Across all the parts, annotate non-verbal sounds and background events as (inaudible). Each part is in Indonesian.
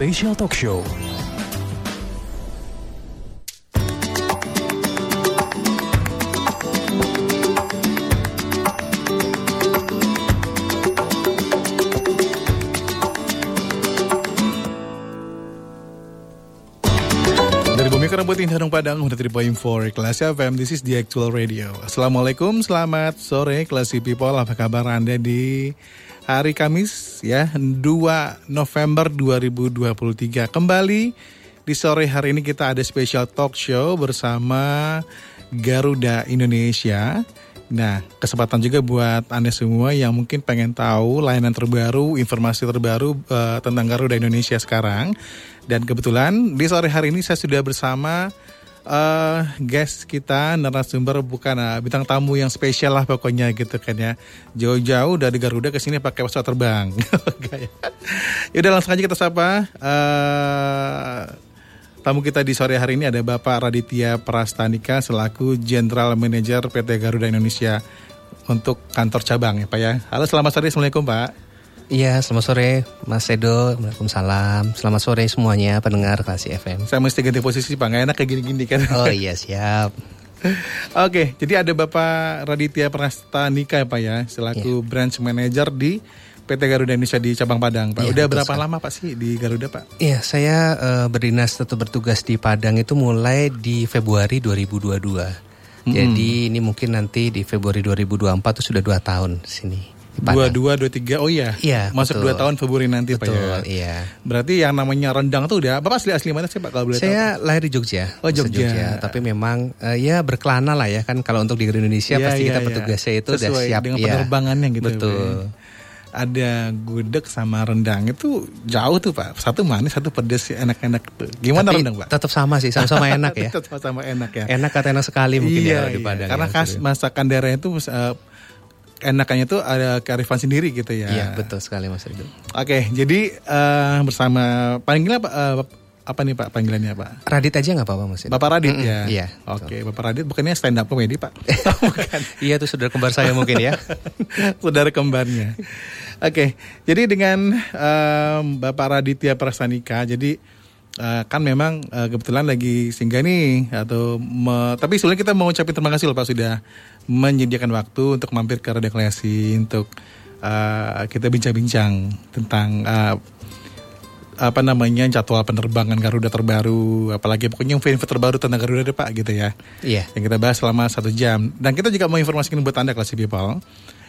Special Talk Show. Putih Harung Padang 103.4 Kelas FM This is the actual radio Assalamualaikum Selamat sore Classy People Apa kabar Anda di hari Kamis ya 2 November 2023 Kembali di sore hari ini kita ada special talk show bersama Garuda Indonesia Nah, kesempatan juga buat Anda semua yang mungkin pengen tahu layanan terbaru, informasi terbaru eh, tentang Garuda Indonesia sekarang. Dan kebetulan di sore hari ini saya sudah bersama eh guest kita narasumber bukan ah, bintang tamu yang spesial lah pokoknya gitu kan ya. Jauh-jauh dari Garuda ke sini pakai pesawat terbang. (laughs) Yaudah langsung aja kita sapa. eh Tamu kita di sore hari ini ada Bapak Raditya Prastanika selaku General Manager PT Garuda Indonesia untuk kantor cabang ya Pak ya. Halo selamat sore, Assalamualaikum Pak. Iya, selamat sore Mas Edo. Waalaikumsalam. Selamat sore semuanya pendengar Klasi FM. Saya mesti ganti posisi Pak, nggak enak kayak gini-gini kan. Oh iya, siap. (laughs) Oke, jadi ada Bapak Raditya Prastanika ya Pak ya, selaku Branch Manager di PT Garuda Indonesia di cabang Padang Pak. Iya, Udah berapa sekali. lama Pak sih di Garuda Pak? Iya, saya eh, berdinas atau bertugas di Padang itu mulai di Februari 2022. Jadi ini mungkin nanti di Februari 2024 itu sudah dua tahun di sini. Dua dua dua tiga. Oh iya. Iya, Masuk betul. dua tahun Februari nanti Pak ya. Betul, iya. Berarti yang namanya rendang tuh udah. Bapak asli asli mana sih Pak kalau boleh tahu? Saya lahir di Jogja. Oh, asal Jogja. Tapi memang eh, ya berkelana lah ya kan kalau untuk di Indonesia Iya, pasti iya, kita iya. petugasnya itu udah Sesuai siap dengan ya. penerbangannya gitu. Betul. Pak. Ada gudeg sama rendang itu jauh tuh Pak. Satu manis, satu pedes enak-enak tuh. Gimana Tapi rendang Pak? Tetap sama sih, sama-sama enak ya. (laughs) Tetap sama enak ya. Enak kata enak sekali mungkin iya, ya di iya. Padang. Karena ya, khas Edo. masakan daerah itu eh, enakannya tuh ada kearifan sendiri gitu ya. Iya betul sekali Mas Edo. Oke, jadi eh, bersama panggilnya apa, eh, apa nih Pak panggilannya Pak? Radit aja nggak apa-apa Mas. Bapak Radit Mm-mm, ya. iya, Oke, Bapak Radit bukannya stand up comedy Pak? (laughs) Bukan. Iya itu saudara kembar saya mungkin ya. (laughs) saudara kembarnya. Oke, jadi dengan em, Bapak Raditya Prastanika, jadi eh, kan memang eh, kebetulan lagi singgah nih atau me- tapi sebelumnya kita mau ucapin terima kasih loh Pak sudah menyediakan waktu untuk mampir ke Radio Klasi untuk eh, kita bincang-bincang tentang eh, apa namanya jadwal penerbangan Garuda terbaru, apalagi pokoknya info-info terbaru tentang Garuda deh Pak gitu ya Iya. yang kita bahas selama satu jam. Dan kita juga mau informasikan buat Anda Classy People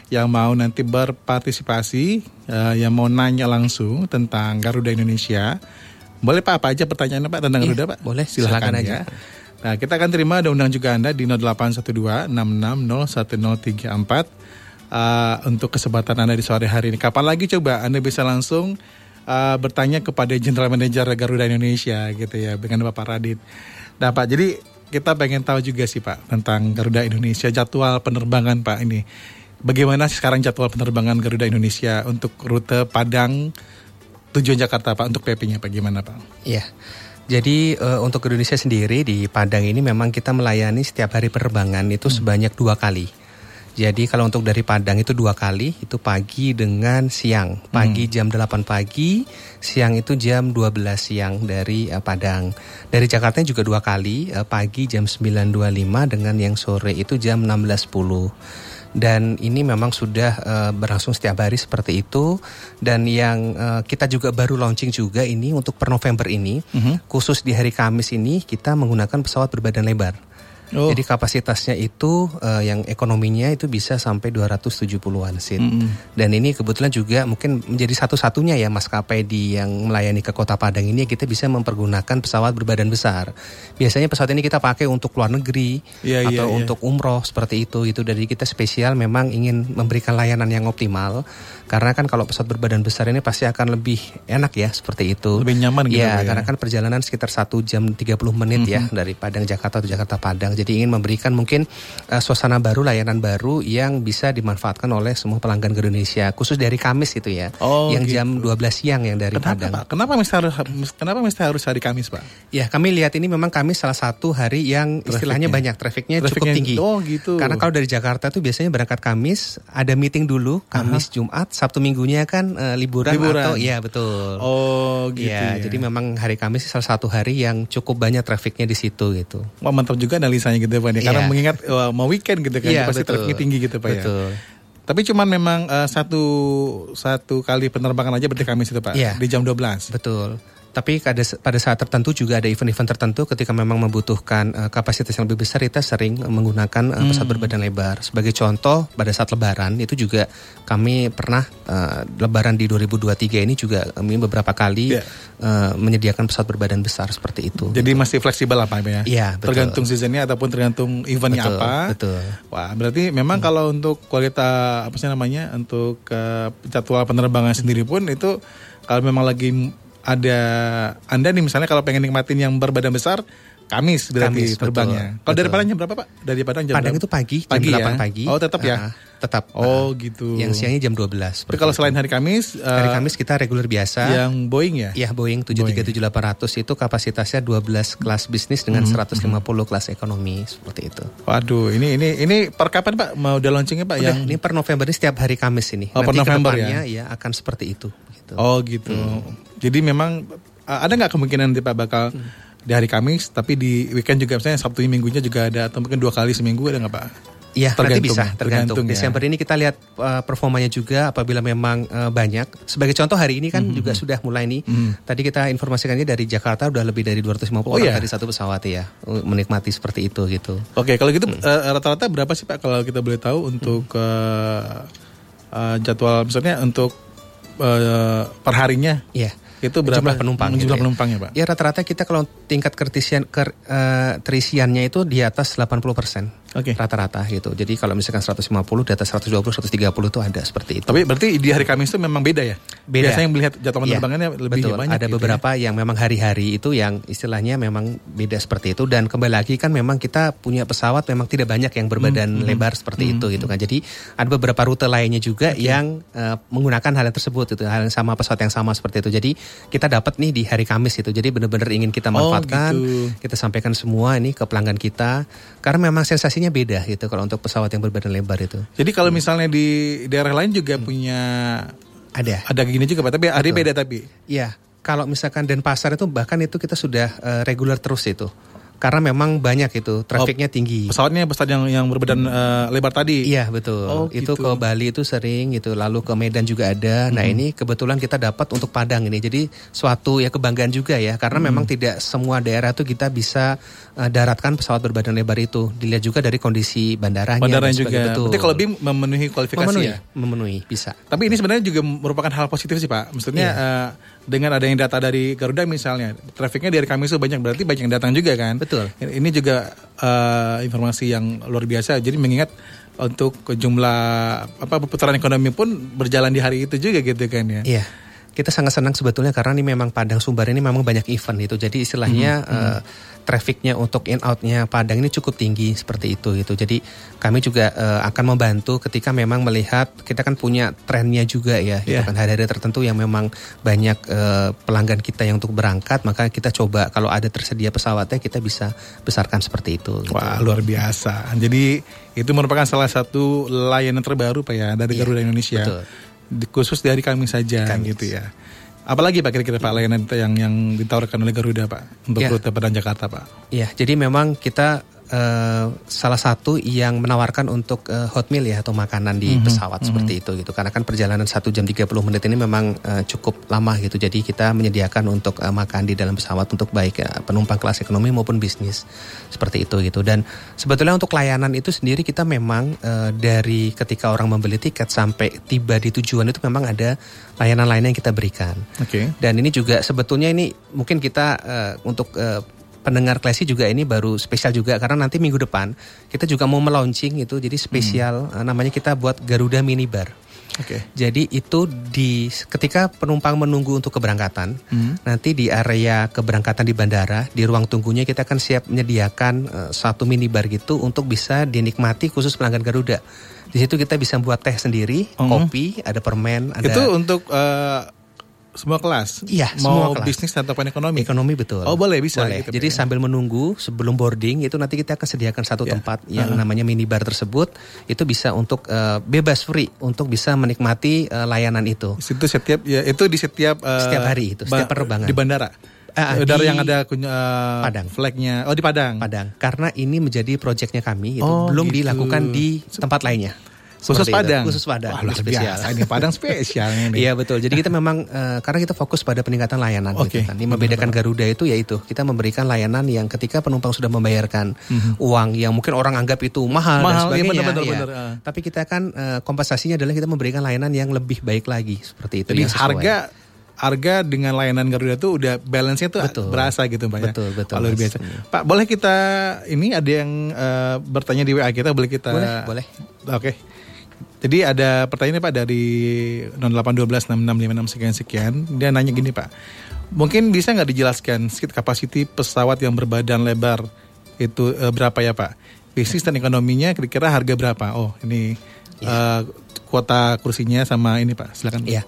yang mau nanti berpartisipasi, eh, yang mau nanya langsung tentang Garuda Indonesia. Boleh Pak, apa aja pertanyaannya Pak tentang Iya, Garuda Pak? boleh, silakan, silakan ya. Nah, kita akan terima ada undang juga Anda di 0812 660134 eh, untuk kesempatan Anda di sore hari ini. Kapan lagi coba Anda bisa langsung eh, bertanya kepada General Manager Garuda Indonesia gitu ya dengan Bapak Radit. Nah Pak, jadi kita pengen tahu juga sih Pak tentang Garuda Indonesia jadwal penerbangan Pak ini. Bagaimana sekarang jadwal penerbangan Garuda Indonesia untuk rute Padang tujuan Jakarta Pak untuk PP-nya Pak gimana Pak? Iya. Jadi eh, untuk Indonesia sendiri di Padang ini memang kita melayani setiap hari penerbangan itu sebanyak dua kali. Jadi kalau untuk dari Padang itu dua kali, itu pagi dengan siang. Pagi jam 8 pagi, siang itu jam 12 siang dari eh, Padang. Dari Jakarta juga dua kali, eh, pagi jam 9.25 dengan yang sore itu jam 16.10 dan ini memang sudah eh, berlangsung setiap hari seperti itu. Dan yang eh, kita juga baru launching juga ini untuk per November ini. Khusus di hari Kamis ini kita menggunakan pesawat berbadan lebar. Oh. Jadi kapasitasnya itu eh, yang ekonominya itu bisa sampai 270-an seat. Dan ini kebetulan juga mungkin menjadi satu-satunya ya maskapai di yang melayani ke Kota Padang ini kita bisa mempergunakan pesawat berbadan besar. Biasanya pesawat ini kita pakai untuk luar negeri Iya, iya, atau iya. untuk umroh seperti itu itu dari kita spesial memang ingin memberikan layanan yang optimal karena kan kalau pesawat berbadan besar ini pasti akan lebih enak ya seperti itu Lebih nyaman gitu, ya Pak, ya. karena kan perjalanan sekitar satu jam 30 menit ya dari Padang Jakarta atau Jakarta Padang Jadi ingin memberikan mungkin uh, suasana baru, layanan baru yang bisa dimanfaatkan oleh semua pelanggan Garuda Indonesia, khusus dari Kamis itu ya. Oh, yang gitu. jam 12 siang yang dari Kenapa Padang. Pak? Kenapa mesti harus kenapa mesti harus hari Kamis Pak? Ya, kami lihat ini memang Kamis salah satu hari yang istilahnya banyak, trafiknya cukup tinggi. oh, gitu. Karena kalau dari Jakarta tuh biasanya berangkat Kamis, ada meeting dulu, Kamis, Jumat, Sabtu Minggunya kan eh, liburan, Liburan. atau iya betul. Oh gitu Iya, ya. jadi memang hari Kamis salah satu hari yang cukup banyak trafiknya di situ gitu. Wah mantap juga analisanya gitu ya Pak. ya. Karena Iya. mengingat wah, mau weekend gitu kan, Iya, pasti betul. trafiknya tinggi gitu Pak ya. Betul. Tapi cuman memang eh, satu satu kali penerbangan aja berarti Kamis itu Pak, Iya. di jam 12. Betul. Tapi pada, pada saat tertentu juga ada event-event tertentu ketika memang membutuhkan eh, kapasitas yang lebih besar kita sering menggunakan eh, pesawat berbadan lebar. Sebagai contoh pada saat lebaran itu juga kami pernah eh, lebaran di 2023 ini juga kami beberapa kali Iya. eh, menyediakan pesawat berbadan besar seperti itu. Jadi masih fleksibel apa ya? Iya, betul. Tergantung seasonnya ataupun tergantung eventnya Betul, apa. betul. Wah, berarti memang kalau untuk kualitas apa sih namanya untuk eh, jadwal penerbangan sendiri pun itu kalau memang lagi ada Anda nih misalnya kalau pengen nikmatin yang berbadan besar Kamis berarti Kamis, terbangnya. betul, Kalau dari. Padang jam berapa Pak? Dari Padang jam Padang berapa? itu pagi, jam Pagi 8 ya? pagi. Oh, tetap ya? Ah, tetap. Oh, Ah. gitu. Yang siangnya jam 12. Tapi kalau itu. selain hari Kamis eh, hari Kamis kita reguler biasa. yang Boeing ya? Ya Boeing 737-800 itu kapasitasnya 12 kelas bisnis dengan Hmm, 150 kelas ekonomi seperti itu. Waduh, ini ini ini per kapan Pak? Mau udah launchingnya Pak? Udah, yang ini per November ini setiap hari Kamis ini. Oh, per Nanti November ke depannya ya akan seperti itu. Gitu. Oh gitu. Jadi memang ada nggak kemungkinan nanti Pak bakal di hari Kamis, tapi di weekend juga misalnya Sabtu minggunya juga ada atau mungkin dua kali seminggu ada nggak Pak? Iya, nanti bisa tergantung tergantung. ya. Desember ini kita lihat uh, performanya juga apabila memang uh, banyak. Sebagai contoh hari ini kan Hmm, juga sudah mulai nih. Tadi kita informasikannya dari Jakarta udah lebih dari 250 Oh, orang iya? dari satu pesawat ya menikmati seperti itu gitu. Oke, kalau gitu uh, rata-rata berapa sih Pak kalau kita boleh tahu untuk uh, uh, jadwal misalnya untuk uh, perharinya Iya. Itu berapa Jumlah penumpang gitu Jumlah ya. penumpangnya Pak? Ya rata-rata kita kalau tingkat kertisian ker, eh, terisiannya itu di atas 80 Oke. rata-rata gitu. Jadi kalau misalkan 150 di atas 120 130 itu ada seperti itu. Tapi berarti di hari Kamis itu memang beda ya? Beda. Biasanya yang melihat jadwal Iya, penerbangannya lebih betul. banyak. Ada gitu ya. beberapa yang memang hari-hari itu yang istilahnya memang beda seperti itu dan kembali lagi kan memang kita punya pesawat memang tidak banyak yang berbadan Hmm, lebar seperti itu gitu kan. Jadi ada beberapa rute lainnya juga yang eh, menggunakan hal yang tersebut itu hal yang sama pesawat yang sama seperti itu. Jadi kita dapat nih di hari Kamis itu. Jadi benar-benar ingin kita Oh, manfaatkan, gitu. kita sampaikan semua ini ke pelanggan kita karena memang sensasinya beda gitu kalau untuk pesawat yang berbadan lebar itu. Jadi kalau misalnya di daerah lain juga punya Ada. ada gini juga Pak, tapi ada beda tapi. Iya, kalau misalkan Denpasar itu bahkan itu kita sudah eh, reguler terus itu. Karena memang banyak itu, trafiknya tinggi. Pesawatnya pesawat yang yang berbadan eh, lebar tadi. Iya betul. Oh, itu gitu. ke Bali itu sering gitu, lalu ke Medan juga ada. Nah ini kebetulan kita dapat untuk Padang ini, jadi suatu ya kebanggaan juga ya, karena memang tidak semua daerah tuh kita bisa eh, daratkan pesawat berbadan lebar itu. Dilihat juga dari kondisi bandaranya. Bandara dan juga. Betul. Berarti kalau BIM memenuhi kualifikasi memenuhi, ya. memenuhi bisa. Tapi ini sebenarnya juga merupakan hal positif sih Pak. Maksudnya Iya. eh, dengan adanya data dari Garuda misalnya, trafiknya dari Kamis itu banyak berarti banyak yang datang juga kan. Betul. Ini juga eh, informasi yang luar biasa. Jadi mengingat untuk jumlah apa putaran ekonomi pun berjalan di hari itu juga gitu kan ya. Iya. Kita sangat senang sebetulnya karena ini memang Padang Sumbar ini memang banyak event itu. Jadi istilahnya eh, trafficnya untuk in outnya Padang ini cukup tinggi seperti itu gitu. Jadi kami juga eh, akan membantu ketika memang melihat kita kan punya trennya juga ya. Gitu Iya. kan hari-hari tertentu yang memang banyak eh, pelanggan kita yang untuk berangkat maka kita coba kalau ada tersedia pesawatnya kita bisa besarkan seperti itu. gitu. Wah luar biasa. Jadi itu merupakan salah satu layanan terbaru Pak ya dari Iya, Garuda Indonesia. betul. Khusus di hari Kamis saja Kamis. gitu ya. Apalagi Pak kira-kira Pak layanan yang yang ditawarkan oleh Garuda Pak untuk Ya. rute Padang Jakarta Pak. Iya, jadi memang kita eh, salah satu yang menawarkan untuk eh, hot meal ya atau makanan di pesawat seperti itu gitu. Karena kan perjalanan 1 jam 30 menit ini memang eh, cukup lama gitu. Jadi kita menyediakan untuk eh, makan di dalam pesawat untuk baik eh, penumpang kelas ekonomi maupun bisnis seperti itu gitu. Dan sebetulnya untuk layanan itu sendiri kita memang eh, dari ketika orang membeli tiket sampai tiba di tujuan itu memang ada layanan lain yang kita berikan. Oke. Dan ini juga sebetulnya ini mungkin kita eh, untuk eh, pendengar klasi juga ini baru spesial juga karena nanti minggu depan kita juga mau melaunching itu jadi spesial eh, namanya kita buat Garuda Mini Bar. Oke. Jadi itu di ketika penumpang menunggu untuk keberangkatan, Hmm. nanti di area keberangkatan di bandara, di ruang tunggunya kita akan siap menyediakan eh, satu minibar gitu untuk bisa dinikmati khusus pelanggan Garuda. Di situ kita bisa buat teh sendiri, Mhm. kopi, ada permen, ada Itu untuk eh, semua kelas. Iya, Mau semua kelas. bisnis ataupun ekonomi. ekonomi betul. Oh, boleh, bisa Boleh. gitu, Jadi ya. sambil menunggu sebelum boarding itu nanti kita akan sediakan satu Ya. tempat yang namanya minibar tersebut itu bisa untuk eh, bebas free untuk bisa menikmati eh, layanan itu. Itu setiap ya itu di setiap eh, Setiap hari itu, setiap ba- penerbangan. di bandara. Ah, bandara di yang ada eh, Padang. flagnya. Oh di Padang. Padang karena ini menjadi proyeknya kami itu Oh, belum gitu. dilakukan di tempat lainnya. Khusus Seperti itu. Padang. Khusus Padang. Wah, luar spesial. biasa ini Padang spesial ini. (laughs) Iya betul. Jadi kita memang eh, karena kita fokus pada peningkatan layanan Oke. gitu kan. Yang membedakan Garuda itu yaitu kita memberikan layanan yang ketika penumpang sudah membayarkan uang yang mungkin orang anggap itu mahal. Mahal, iya, dan sebagainya. benar, benar, ya. benar, ah. Tapi kita kan eh, kompensasinya adalah kita memberikan layanan yang lebih baik lagi seperti itu. Jadi harga harga dengan layanan Garuda tuh udah balance-nya tuh Betul. berasa gitu Pak ya. Betul, betul, Kalau Mas. biasa. Pak, boleh kita ini ada yang eh, bertanya di WA kita boleh kita Boleh, boleh. Oke. Jadi ada pertanyaan Pak dari 08126656 sekian sekian. Dia nanya gini Pak. Mungkin bisa nggak dijelaskan sedikit kapasiti pesawat yang berbadan lebar itu eh, berapa ya Pak? Bisnis dan ekonominya kira-kira harga berapa? Oh ini eh, kuota kursinya sama ini Pak. Silakan. Iya.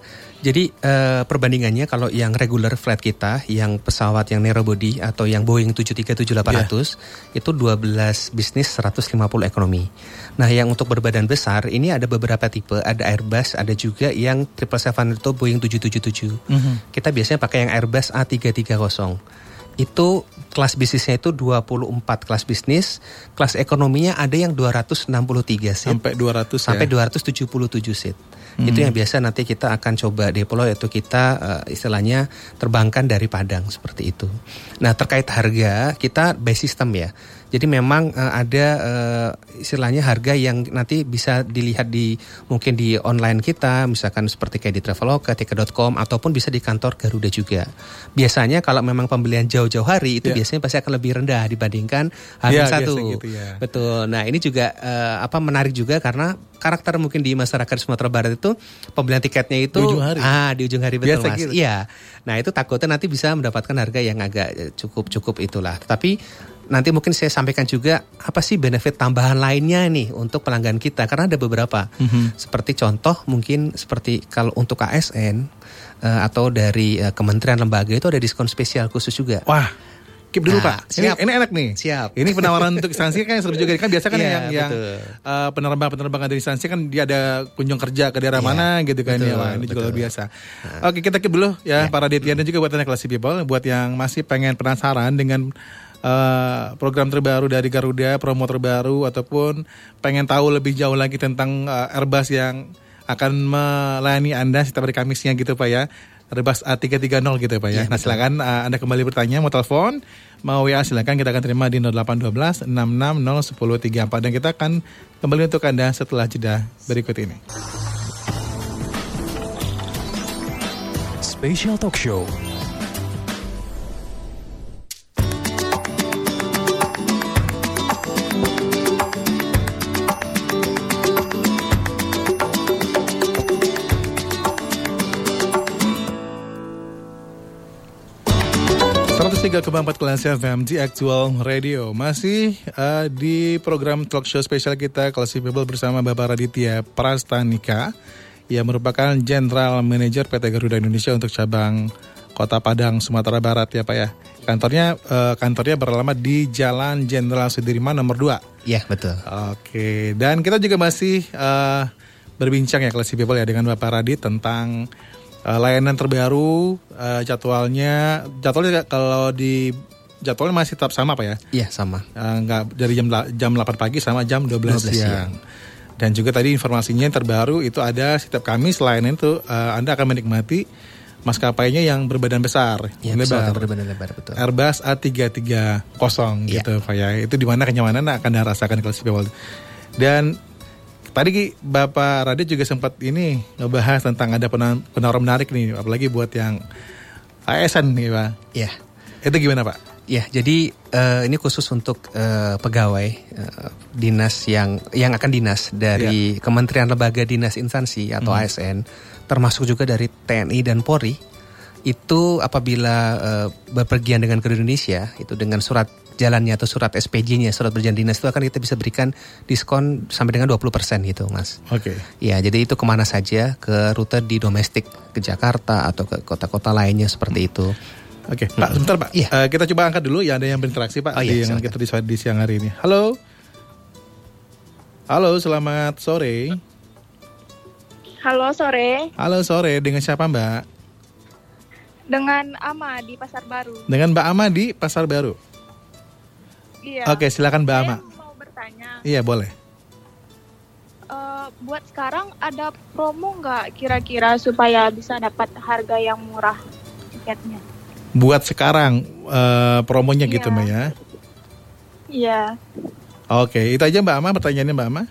Jadi eh, perbandingannya kalau yang regular flight kita, yang pesawat yang narrow body atau yang Boeing 737-800 itu 12 bisnis 150 ekonomi. Nah, yang untuk berbadan besar ini ada beberapa tipe, ada Airbus, ada juga yang 777 atau Boeing 777. Mhm. Kita biasanya pakai yang Airbus A330. Itu kelas bisnisnya itu 24 kelas bisnis, kelas ekonominya ada yang 263 seat Sampai 200 sampai ya. 277 seat. Itu yang biasa nanti kita akan coba deploy yaitu kita eh, istilahnya terbangkan dari Padang seperti itu. Nah, terkait harga kita by system ya. Jadi memang eh, ada eh, istilahnya harga yang nanti bisa dilihat di mungkin di online kita, misalkan seperti kayak di Traveloka, tiket.com ataupun bisa di kantor Garuda juga. Biasanya kalau memang pembelian jauh-jauh hari itu Ya. biasanya pasti akan lebih rendah dibandingkan hari satu. biasa gitu ya. Betul. Nah ini juga eh, apa menarik juga karena karakter mungkin di masyarakat Sumatera Barat itu pembelian tiketnya itu Di ujung hari. ah di ujung hari betul Biasa mas. gitu. Iya. Nah itu takutnya nanti bisa mendapatkan harga yang agak eh, cukup cukup itulah. Tapi nanti mungkin saya sampaikan juga apa sih benefit tambahan lainnya nih untuk pelanggan kita karena ada beberapa. Mhm. Seperti contoh mungkin seperti kalau untuk ASN eh, atau dari eh, kementerian lembaga itu ada diskon spesial khusus juga. Wah, keep dulu Nah, Pak. Ini, siap. ini enak nih. Siap. Ini penawaran untuk instansi kan seru juga. Kan biasa kan Iya, yang yang betul. eh, penerbangan-penerbangan dari instansi kan dia ada kunjung kerja ke daerah Iya, mana gitu kan ya. betul, Wah, ini juga betul. luar biasa. Oke, kita keep dulu ya para Ditya dan juga buat anak kelas people buat yang masih pengen penasaran dengan eh, program terbaru dari Garuda, promo terbaru ataupun pengen tahu lebih jauh lagi tentang eh, Airbus yang akan melayani Anda setiap hari Kamisnya gitu Pak ya. Airbus A330 gitu Pak ya. nah silakan eh, Anda kembali bertanya mau telepon, mau WA silakan kita akan terima di 0812 66 10 34 dan kita akan kembali untuk Anda setelah jeda berikut ini. Special Talk Show. Empat kelas FM di Actual Radio. Masih eh, di program talk show spesial kita Kelas People bersama Bapak Raditya Prastanika Yang merupakan General Manager PT Garuda Indonesia untuk cabang Kota Padang, Sumatera Barat ya Pak ya. Kantornya eh, kantornya beralamat di Jalan Jenderal Sudirman nomor 2 Iya betul. Oke, dan kita juga masih eh, berbincang ya Classy People ya dengan Bapak Radit tentang eh, layanan terbaru, eh, jadwalnya, jadwalnya kalau di jadwalnya masih tetap sama Pak ya? Iya sama. Eh, nggak dari jam jam 8 pagi sama jam 12, 12 siang. siang. Dan juga tadi informasinya yang terbaru itu ada setiap Kamis layanan itu eh, Anda akan menikmati maskapainya yang berbadan besar, Iya pesawat yang berbadan lebar betul. Airbus A330 Iya. gitu Pak ya. Itu di mana kenyamanan akan dirasakan di kelas people. Dan tadi Ki, Bapak Radit juga sempat ini ngebahas tentang ada pena- penawaran menarik nih apalagi buat yang ASN nih Pak. Iya. Itu gimana Pak? Ya, jadi uh, ini khusus untuk uh, pegawai uh, dinas yang yang akan dinas dari ya. Kementerian Lembaga Dinas Instansi atau hmm. ASN, termasuk juga dari TNI dan Polri. Itu apabila uh, berpergian dengan ke Indonesia, itu dengan surat jalannya atau surat SPJ-nya, surat berjalan dinas itu akan kita bisa berikan diskon sampai dengan 20% gitu, Mas. Oke. Okay. Ya, jadi itu ke mana saja ke rute di domestik ke Jakarta atau ke kota-kota lainnya seperti itu. Oke, okay. Pak, hmm. sebentar Pak. Iya. Uh, kita coba angkat dulu ya ada yang berinteraksi Pak oh, iya, yang kita di, di siang hari ini. Halo. Halo, selamat sore. Halo, sore. Halo, sore. Dengan siapa Mbak? Dengan Ama di Pasar Baru. Dengan Mbak Ama di Pasar Baru. Iya. Oke, silakan Mbak Ama. mau bertanya. Iya, boleh. Uh, buat sekarang ada promo nggak kira-kira supaya bisa dapat harga yang murah tiketnya? buat sekarang uh, promonya gitu iya. Mbak ya? Iya. Oke, itu aja Mbak Ama pertanyaannya Mbak Ama?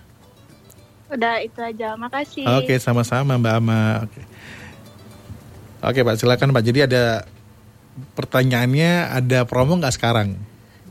Udah itu aja, makasih. Oke, sama-sama Mbak Ama. Oke. Oke Pak, silakan Pak. Jadi ada pertanyaannya ada promo nggak sekarang?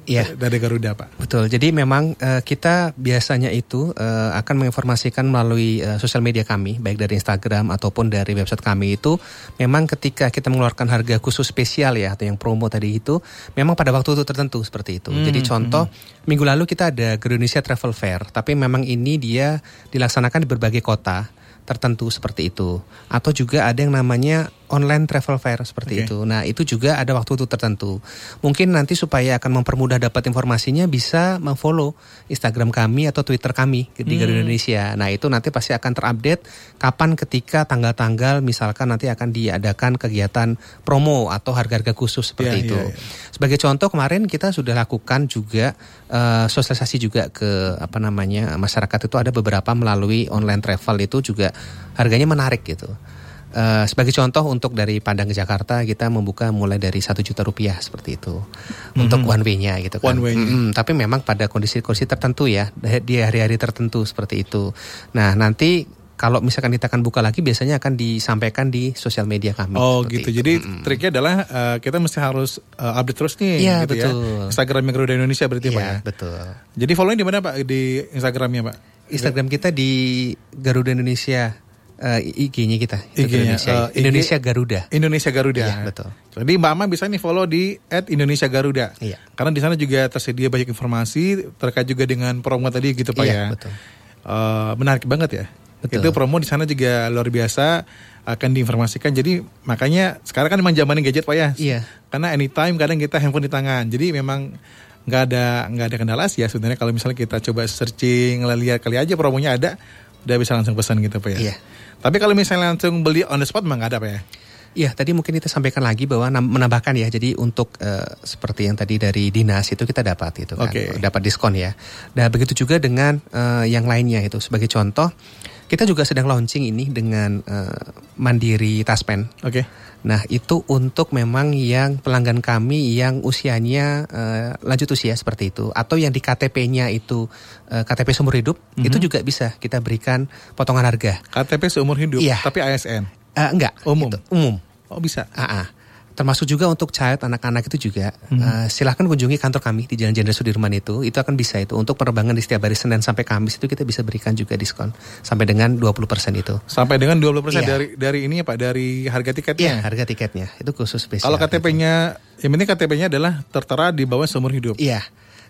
Iya. Dari Garuda, Pak. Betul. Jadi memang uh, kita biasanya itu uh, akan menginformasikan melalui uh, sosial media kami, baik dari Instagram ataupun dari website kami itu memang ketika kita mengeluarkan harga khusus spesial ya atau yang promo tadi itu memang pada waktu itu tertentu seperti itu. Hmm, Jadi contoh hmm. minggu lalu kita ada Indonesia Travel Fair, tapi memang ini dia dilaksanakan di berbagai kota tertentu seperti itu. Atau juga ada yang namanya online travel fair seperti okay. itu. Nah, itu juga ada waktu itu tertentu. Mungkin nanti supaya akan mempermudah dapat informasinya bisa memfollow Instagram kami atau Twitter kami di Garuda hmm. Indonesia. Nah, itu nanti pasti akan terupdate kapan ketika tanggal-tanggal misalkan nanti akan diadakan kegiatan promo atau harga-harga khusus seperti yeah, itu. Yeah, yeah. Sebagai contoh kemarin kita sudah lakukan juga uh, sosialisasi juga ke apa namanya masyarakat itu ada beberapa melalui online travel itu juga harganya menarik gitu. Uh, sebagai contoh untuk dari Padang ke Jakarta kita membuka mulai dari satu juta rupiah seperti itu mm-hmm. untuk one way-nya gitu kan. One way mm-hmm. Tapi memang pada kondisi-kondisi tertentu ya di hari-hari tertentu seperti itu. Nah nanti kalau misalkan kita akan buka lagi biasanya akan disampaikan di sosial media kami. Oh gitu. Itu. Jadi mm-hmm. triknya adalah uh, kita mesti harus uh, update terus nih ya, gitu betul. ya. Instagram Garuda Indonesia berarti ya, Pak ya. betul. Jadi following di mana Pak di Instagramnya Pak? Instagram kita di Garuda Indonesia uh, IG-nya kita. IG-nya, Indonesia, uh, Indonesia Garuda. Indonesia Garuda. Iya, betul. Jadi Mbak Ama bisa nih follow di @indonesia Garuda. Iya. Karena di sana juga tersedia banyak informasi terkait juga dengan promo tadi gitu Pak iya, ya. betul. Uh, menarik banget ya. Betul. Itu promo di sana juga luar biasa akan diinformasikan. Jadi makanya sekarang kan memang zamannya gadget Pak ya. Iya. Karena anytime kadang kita handphone di tangan. Jadi memang nggak ada nggak ada kendala sih ya sebenarnya kalau misalnya kita coba searching lihat kali aja promonya ada udah bisa langsung pesan gitu Pak ya. Iya. Tapi kalau misalnya langsung beli on the spot memang nggak ada ya? Iya, tadi mungkin kita sampaikan lagi bahwa menambahkan ya. Jadi untuk uh, seperti yang tadi dari dinas itu kita dapat itu kan, okay. dapat diskon ya. Dan begitu juga dengan uh, yang lainnya itu. Sebagai contoh, kita juga sedang launching ini dengan uh, Mandiri Taspen. Oke. Okay. Nah, itu untuk memang yang pelanggan kami yang usianya uh, lanjut usia seperti itu atau yang di KTP-nya itu uh, KTP seumur hidup, mm -hmm. itu juga bisa kita berikan potongan harga. KTP seumur hidup, iya. tapi ASN. Uh, enggak, umum. Itu, umum. Oh, bisa. Uh -uh termasuk juga untuk child anak-anak itu juga. Hmm. uh, silahkan kunjungi kantor kami di Jalan Jenderal Sudirman itu. Itu akan bisa itu. Untuk penerbangan di setiap hari Senin sampai Kamis itu kita bisa berikan juga diskon. Sampai dengan 20% itu. Sampai dengan 20% iya. dari dari ini ya Pak? Dari harga tiketnya? Iya harga tiketnya. Itu khusus spesial kalau KTP-nya yang penting KTP-nya adalah tertera di bawah seumur hidup. Iya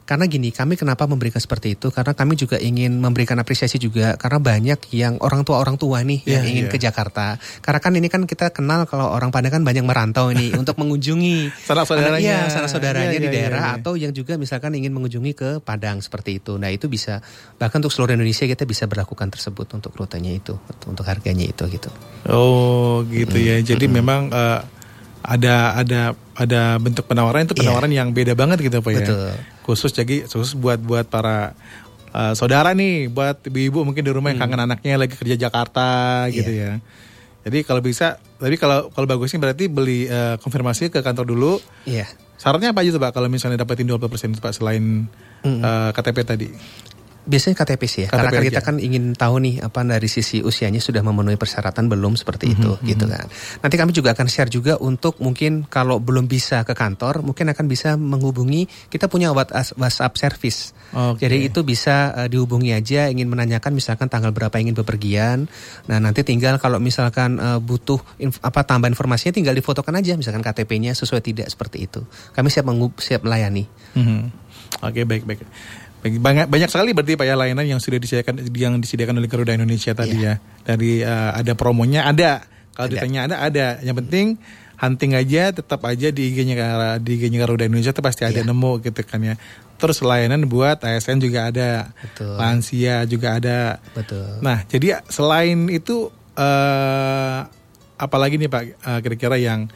karena gini, kami kenapa memberikan seperti itu? Karena kami juga ingin memberikan apresiasi juga karena banyak yang orang tua orang tua nih yeah, yang ingin yeah. ke Jakarta. Karena kan ini kan kita kenal kalau orang Padang kan banyak merantau ini (laughs) untuk mengunjungi sanak saudaranya, ya, sanak saudaranya yeah, di yeah, daerah yeah, yeah. atau yang juga misalkan ingin mengunjungi ke Padang seperti itu. Nah itu bisa bahkan untuk seluruh Indonesia kita bisa berlakukan tersebut untuk rutenya itu, untuk harganya itu gitu. Oh gitu hmm. ya. Jadi hmm. memang uh, ada ada ada bentuk penawaran itu penawaran yeah. yang beda banget gitu pak ya. Khusus jadi khusus buat buat para uh, saudara nih, buat ibu-ibu mungkin di rumah yang hmm. kangen anaknya lagi kerja Jakarta yeah. gitu ya. Jadi kalau bisa, tapi kalau kalau bagusnya berarti beli uh, konfirmasi ke kantor dulu. Iya. Yeah. Syaratnya apa aja tuh Pak kalau misalnya dapetin 20% Pak selain mm -hmm. uh, KTP tadi? Biasanya KTP sih ya, KTP karena kan aja. kita kan ingin tahu nih apa dari sisi usianya sudah memenuhi persyaratan belum seperti Mhm, itu gitu kan. Nanti kami juga akan share juga untuk mungkin kalau belum bisa ke kantor, mungkin akan bisa menghubungi kita punya WhatsApp service. Oke. Jadi itu bisa eh, dihubungi aja ingin menanyakan misalkan tanggal berapa ingin bepergian. Nah, nanti tinggal kalau misalkan eh, butuh inf- apa tambah informasinya tinggal difotokan aja misalkan KTP-nya sesuai tidak seperti itu. Kami siap siap melayani. Mhm. Oke baik baik. Baik, Banyak banyak sekali berarti pak ya layanan yang sudah disediakan yang disediakan oleh Garuda Indonesia tadi ya. Dari eh, ada promonya ada. Kalau Ada. ditanya ada ada. Yang penting hunting aja tetap aja di IG-nya di IG-nya Garuda Indonesia itu pasti ada Iya. nemu gitu kan ya. Terus layanan buat ASN juga ada. Betul. Lansia juga ada. Betul. Nah, jadi selain itu eh apalagi nih Pak eh, kira-kira yang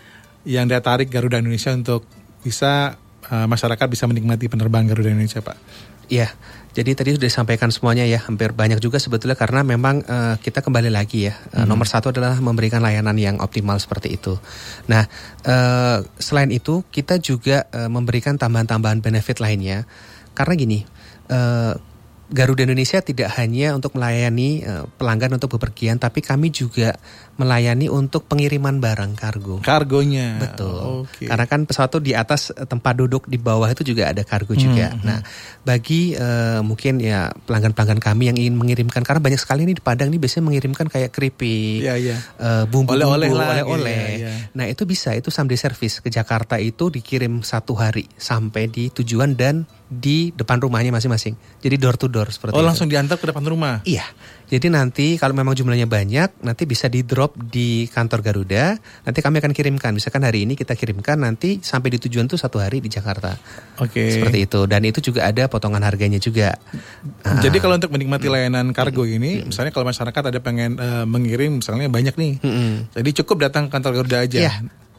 yang daya tarik Garuda Indonesia untuk bisa eh, masyarakat bisa menikmati penerbangan Garuda Indonesia, Pak. Iya, jadi tadi sudah disampaikan semuanya ya, hampir banyak juga sebetulnya karena memang eh, kita kembali lagi ya, eh, nomor satu adalah memberikan layanan yang optimal seperti itu. Nah, eh, selain itu kita juga eh, memberikan tambahan-tambahan benefit lainnya, karena gini. eh, Garuda Indonesia tidak hanya untuk melayani eh, pelanggan untuk bepergian, tapi kami juga melayani untuk pengiriman barang kargo. Kargonya. Betul. Oke. Karena kan pesawat tuh di atas eh, tempat duduk di bawah itu juga ada kargo juga. Hmm, Nah, bagi eh, mungkin ya pelanggan-pelanggan kami yang ingin mengirimkan karena banyak sekali nih di Padang nih biasanya mengirimkan kayak keripik, Iya, iya. eh, bumbu-bumbu, Oleh-oleh lah, oleh-oleh. iya, iya. Nah, itu bisa itu someday service ke Jakarta itu dikirim satu hari sampai di tujuan dan di depan rumahnya masing-masing. Jadi door to door seperti Oh, itu. langsung diantar ke depan rumah. Iya. Jadi nanti kalau memang jumlahnya banyak, nanti bisa di drop di kantor Garuda. Nanti kami akan kirimkan. Misalkan hari ini kita kirimkan, nanti sampai di tujuan tuh satu hari di Jakarta. Oke. Seperti itu. Dan itu juga ada potongan harganya juga. Ah, Jadi kalau untuk menikmati layanan kargo ini, misalnya kalau masyarakat ada pengen eh, mengirim misalnya banyak nih. mm-mm. Jadi cukup datang ke kantor Garuda aja. Iya.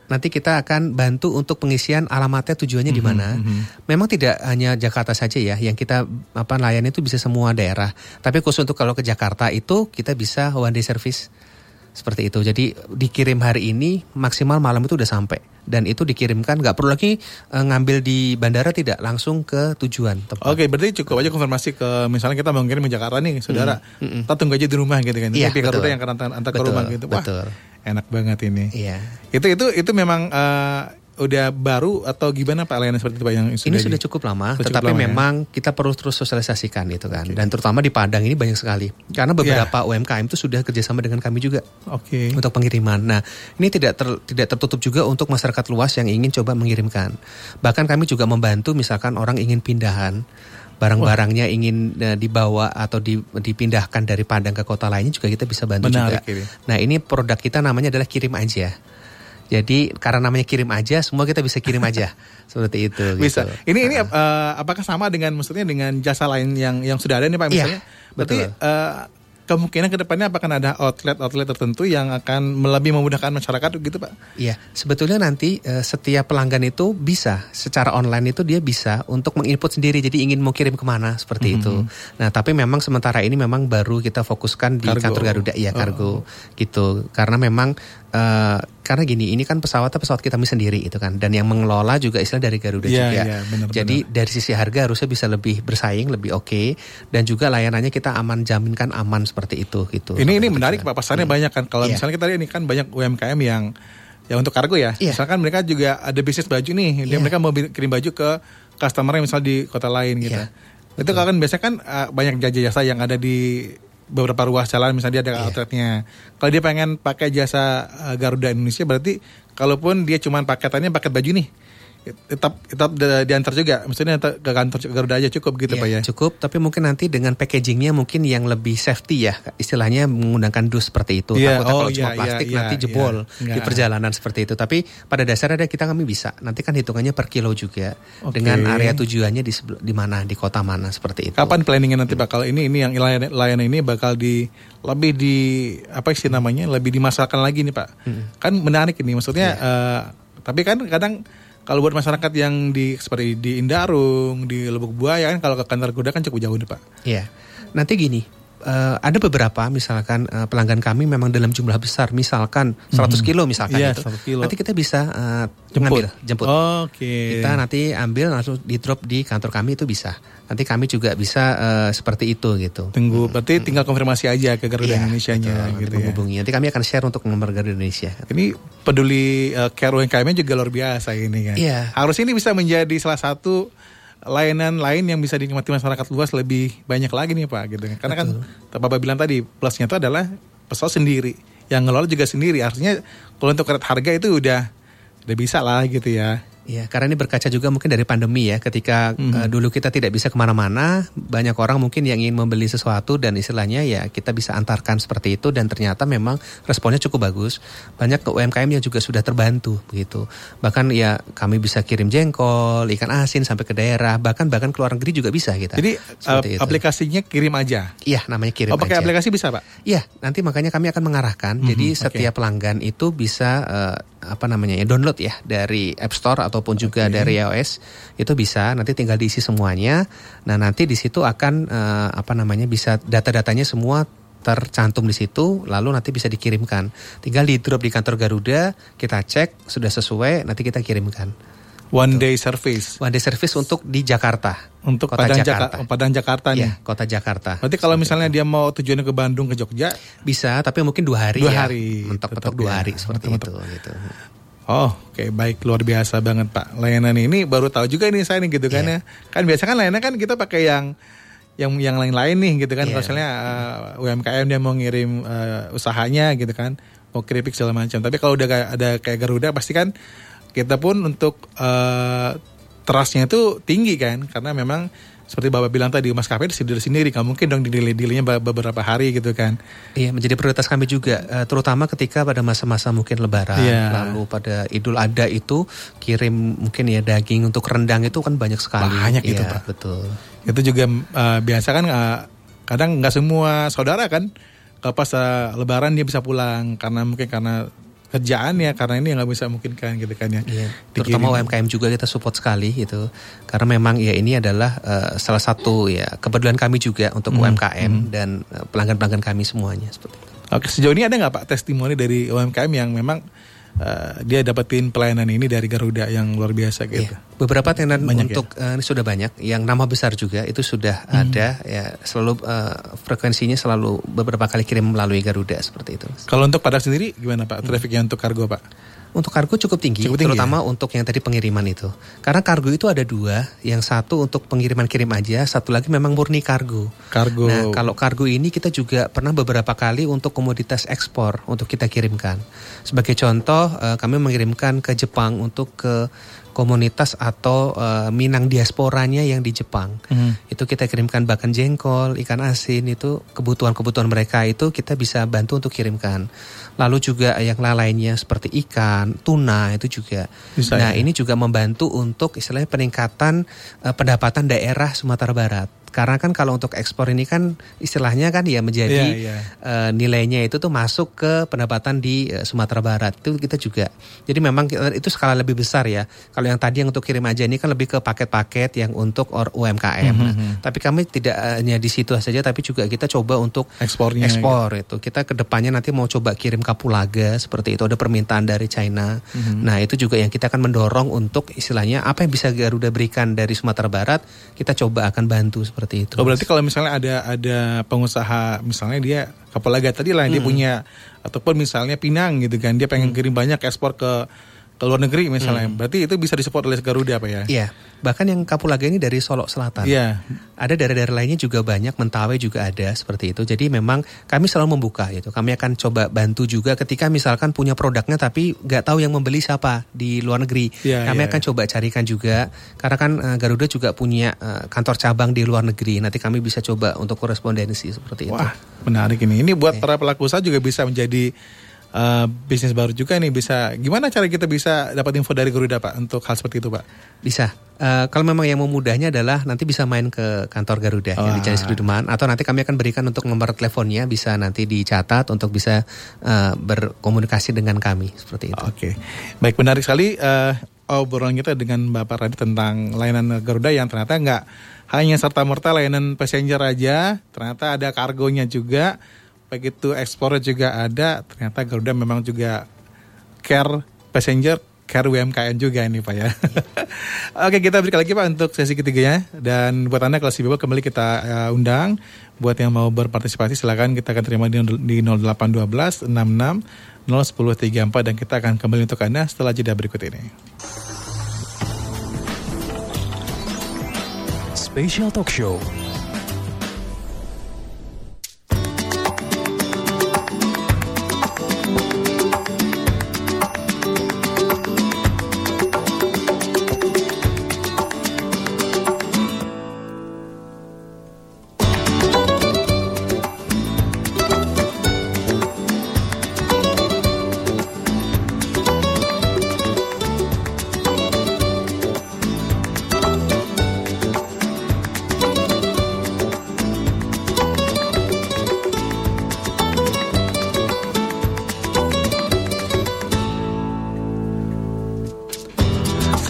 Nanti kita akan bantu untuk pengisian alamatnya tujuannya di mana. Memang tidak hanya Jakarta saja ya, yang kita apa layani itu bisa semua daerah. Tapi khusus untuk kalau ke Jakarta itu kita bisa one day service seperti itu. Jadi dikirim hari ini maksimal malam itu udah sampai dan itu dikirimkan nggak perlu lagi eh, ngambil di bandara tidak langsung ke tujuan tempat. Oke, berarti cukup aja konfirmasi ke misalnya kita mau ngirim ke Jakarta nih, saudara. Kita tunggu aja di rumah gitu kan. Iya, Tapi betul. yang akan antar, antar ke rumah gitu. Wah, betul. Enak banget ini. Iya. Itu itu itu memang eh, udah baru atau gimana Pak layanan seperti itu Pak yang Ini di- sudah cukup lama, Sudah cukup tetapi lama ya? memang kita perlu terus sosialisasikan gitu kan. Dan terutama di Padang ini banyak sekali. Karena Iya. beberapa UMKM itu sudah kerjasama dengan kami juga Oke. untuk pengiriman. Nah, ini tidak ter- tidak tertutup juga untuk masyarakat luas yang ingin coba mengirimkan. Bahkan kami juga membantu misalkan orang ingin pindahan barang-barangnya ingin eh, dibawa atau di- dipindahkan dari Padang ke kota lainnya juga kita bisa bantu Menarik juga. ini. Nah, ini produk kita namanya adalah kirim aja. Jadi karena namanya kirim aja, semua kita bisa kirim aja (laughs) seperti itu. Bisa. gitu. Ini ini eh, apakah sama dengan maksudnya dengan jasa lain yang yang sudah ada nih Pak Iya, misalnya? Berarti betul. Kemungkinan ke depannya apakah ada outlet-outlet tertentu yang akan lebih memudahkan masyarakat gitu Pak? Iya, sebetulnya nanti eh, setiap pelanggan itu bisa secara online itu dia bisa untuk menginput sendiri. Jadi ingin mau kirim ke mana seperti itu. Nah, tapi memang sementara ini memang baru kita fokuskan di Kargo. kantor Garuda, iya kargo gitu. Karena memang eh, karena gini, ini kan pesawatnya pesawat kita sendiri itu kan, dan yang mengelola juga istilah dari Garuda Iya, juga. iya, benar, Jadi dari sisi harga harusnya bisa lebih bersaing, lebih oke, dan juga layanannya kita aman jaminkan aman seperti itu gitu. Ini ini Seperti menarik. Pak pasarnya banyak kan. Kalau Iya. misalnya kita lihat ini kan banyak UMKM yang ya untuk kargo ya. Iya. Misalkan mereka juga ada bisnis baju nih. Dia Iya. mereka mau kirim baju ke customer misal di kota lain gitu. Iya, Itu kan biasanya kan uh, banyak jasa-jasa yang ada di beberapa ruas jalan misalnya dia ada Iya. outletnya. Kalau dia pengen pakai jasa uh, Garuda Indonesia berarti kalaupun dia cuma paketannya paket baju nih tetap tetap di- diantar juga. Maksudnya ke kantor Garuda aja cukup gitu Iya, Pak ya. Cukup, tapi mungkin nanti dengan packagingnya mungkin yang lebih safety ya, istilahnya menggunakan dus seperti itu. Iya, Takutnya oh, kalau cuma iya, plastik iya, nanti iya, jebol di perjalanan seperti itu. Tapi pada dasarnya ada kita kami bisa. Nanti kan hitungannya per kilo juga Oke. dengan area tujuannya di di mana, di kota mana seperti itu. Kapan planningnya nanti bakal ini ini yang layanan, layanan ini bakal di lebih di apa sih namanya lebih dimasalkan lagi nih pak? Kan menarik ini maksudnya. eh, tapi kan kadang kalau buat masyarakat yang di seperti di Indarung, di Lubuk Buaya kan kalau ke kantor kuda kan cukup jauh nih pak. Iya. Nanti gini, uh, ada beberapa misalkan uh, pelanggan kami memang dalam jumlah besar misalkan 100 Mhm. kilo misalkan Iya, itu 100 kilo. nanti kita bisa uh, Jemput. mengambil jemput Oke. kita nanti ambil langsung di drop di kantor kami itu bisa nanti kami juga bisa uh, seperti itu gitu Tunggu, berarti tinggal konfirmasi aja ke Garuda Indonesia-nya betul, nanti gitu ya. menghubungi. Nanti kami akan share untuk nomor Garuda Indonesia. Ini peduli uh, care UMKM-nya juga luar biasa ini kan. Iya. Harusnya ini bisa menjadi salah satu layanan lain yang bisa dinikmati masyarakat luas lebih banyak lagi nih Pak gitu. Karena kan Bapak bilang tadi plusnya itu adalah pesawat sendiri, yang ngelola juga sendiri. Artinya kalau untuk rate harga itu udah udah bisa lah gitu ya. Ya, karena ini berkaca juga mungkin dari pandemi ya, ketika Mhm. eh, dulu kita tidak bisa ke mana-mana, banyak orang mungkin yang ingin membeli sesuatu dan istilahnya ya kita bisa antarkan seperti itu dan ternyata memang responnya cukup bagus. Banyak ke UMKM yang juga sudah terbantu begitu. Bahkan ya kami bisa kirim jengkol, ikan asin sampai ke daerah, bahkan bahkan ke luar negeri juga bisa kita. Jadi Seperti uh, itu. aplikasinya kirim aja. Iya, namanya kirim oh pakai aja. aplikasi bisa Pak? Iya, nanti makanya kami akan mengarahkan. Mhm, Jadi oke. setiap pelanggan itu bisa eh, apa namanya ya download ya dari App Store ataupun juga dari iOS itu bisa. Nanti tinggal diisi semuanya. Nah nanti di situ akan eh, apa namanya bisa data-datanya semua tercantum di situ lalu nanti bisa dikirimkan tinggal di drop di kantor Garuda kita cek sudah sesuai nanti kita kirimkan One day service one day service untuk di Jakarta untuk Kota Padang Jakarta. Jakarta. Padang Jakarta nih. ya kota Jakarta Berarti kalau misalnya dia mau tujuannya ke Bandung ke Jogja, bisa tapi mungkin dua hari Dua ya hari, mentok-mentok dua ya. hari seperti Mentok-mentok. itu gitu Oh, oke baik luar biasa banget Pak. Layanan ini baru tahu juga nih saya nih gitu kan Iya. ya. Kan biasa kan layanan kan kita pakai yang yang yang lain-lain nih gitu kan. Iya. Kalau misalnya uh, UMKM dia mau ngirim uh, usahanya gitu kan, mau keripik segala macam. Tapi kalau udah ada kayak Garuda pasti kan kita pun untuk uh, trustnya itu tinggi kan, karena memang seperti bapak bilang tadi maskapai sendiri sendiri, nggak mungkin dong di delay delaynya beberapa hari gitu kan. Iya menjadi prioritas kami juga, eh, terutama ketika pada masa-masa mungkin Lebaran, Iya. lalu pada Idul Adha itu kirim mungkin ya daging untuk rendang itu kan banyak sekali. Banyak itu, Iya, Pak. Betul. itu juga uh, biasa kan uh, kadang nggak semua saudara kan kalau pas uh, lebaran dia bisa pulang karena mungkin karena kerjaan ya karena ini nggak bisa mungkin kan gitu kan ya Iya. Terutama UMKM juga kita support sekali gitu, karena memang ya ini adalah eh, salah satu ya kepedulian kami juga untuk Hmm, UMKM dan eh, pelanggan-pelanggan kami semuanya seperti itu. oke sejauh ini ada nggak pak testimoni dari UMKM yang memang uh, dia dapetin pelayanan ini dari Garuda yang luar biasa gitu Iya. Beberapa tenan Banyak ya? untuk eh, ini sudah banyak, yang nama besar juga itu sudah Hmm. ada ya selalu eh, frekuensinya selalu beberapa kali kirim melalui Garuda seperti itu. kalau untuk Padang sendiri gimana pak trafficnya untuk kargo pak Untuk kargo cukup tinggi, Cukup tinggi, ya? terutama untuk yang tadi pengiriman itu. Karena kargo itu ada dua, yang satu untuk pengiriman kirim aja, satu lagi memang murni kargo. kargo Nah, kalau kargo ini kita juga pernah beberapa kali untuk komoditas ekspor untuk kita kirimkan. Sebagai contoh, eh, kami mengirimkan ke Jepang untuk ke komunitas atau eh, Minang diasporanya yang di Jepang. Hmm. Itu kita kirimkan bahkan jengkol, ikan asin itu kebutuhan-kebutuhan mereka itu kita bisa bantu untuk kirimkan. Lalu juga yang lainnya seperti ikan, tuna itu juga. Bisa, nah, ya? ini juga membantu untuk istilahnya peningkatan eh, pendapatan daerah Sumatera Barat. Karena kan kalau untuk ekspor ini kan istilahnya kan ya menjadi Iya, iya. eh, nilainya itu tuh masuk ke pendapatan di eh, Sumatera Barat itu kita juga. Jadi memang kita- itu skala lebih besar ya. Kalau yang tadi yang untuk kirim aja ini kan lebih ke paket-paket yang untuk or- UMKM. Nah, Mhm. tapi kami tidak hanya di situ saja, tapi juga kita coba untuk ekspornya ekspor itu. Kita ke depannya nanti mau coba kirim kapulaga seperti itu. Ada permintaan dari China. Mhm. Nah itu juga yang kita akan mendorong untuk istilahnya apa yang bisa Garuda berikan dari Sumatera Barat, kita coba akan bantu seperti itu. Oh berarti kalau misalnya ada ada pengusaha misalnya dia kapalaga tadi lah dia punya ataupun misalnya Pinang gitu kan dia pengen kirim banyak ekspor ke ke luar negeri misalnya berarti itu bisa disupport oleh Garuda apa ya? Iya, bahkan yang Kapulaga ini dari Solo Selatan. Iya. Ada daerah-daerah lainnya juga banyak, Mentawai juga ada seperti itu. Jadi memang kami selalu membuka gitu. Kami akan coba bantu juga ketika misalkan punya produknya tapi nggak tahu yang membeli siapa di luar negeri. Iya, kami iya. akan coba carikan juga. Karena kan eh, Garuda juga punya eh, kantor cabang di luar negeri. Nanti kami bisa coba untuk korespondensi seperti itu. Wah menarik ini. Ini buat Iya. para pelaku usaha juga bisa menjadi uh, bisnis baru juga nih bisa. Gimana cara kita bisa dapat info dari Garuda pak untuk hal seperti itu pak? Bisa. Eh, kalau memang yang mau mudahnya adalah nanti bisa main ke kantor Garuda yang di. Jalan Sudirman atau nanti kami akan berikan untuk nomor teleponnya bisa nanti dicatat untuk bisa eh, berkomunikasi dengan kami seperti itu. Oke, baik menarik sekali. eh, obrolan kita dengan Bapak Radit tentang layanan Garuda yang ternyata nggak hanya serta merta layanan passenger aja, ternyata ada kargonya juga, begitu ekspor juga ada, ternyata Garuda memang juga care passenger, care UMKM juga ini Pak ya. (laughs) Oke kita berikan lagi Pak untuk sesi ketiganya dan buat Anda kalau si kembali kita uh, undang buat yang mau berpartisipasi silakan kita akan terima di, di 0812 66 0134 dan kita akan kembali untuk Anda setelah jeda berikut ini. Special Talk Show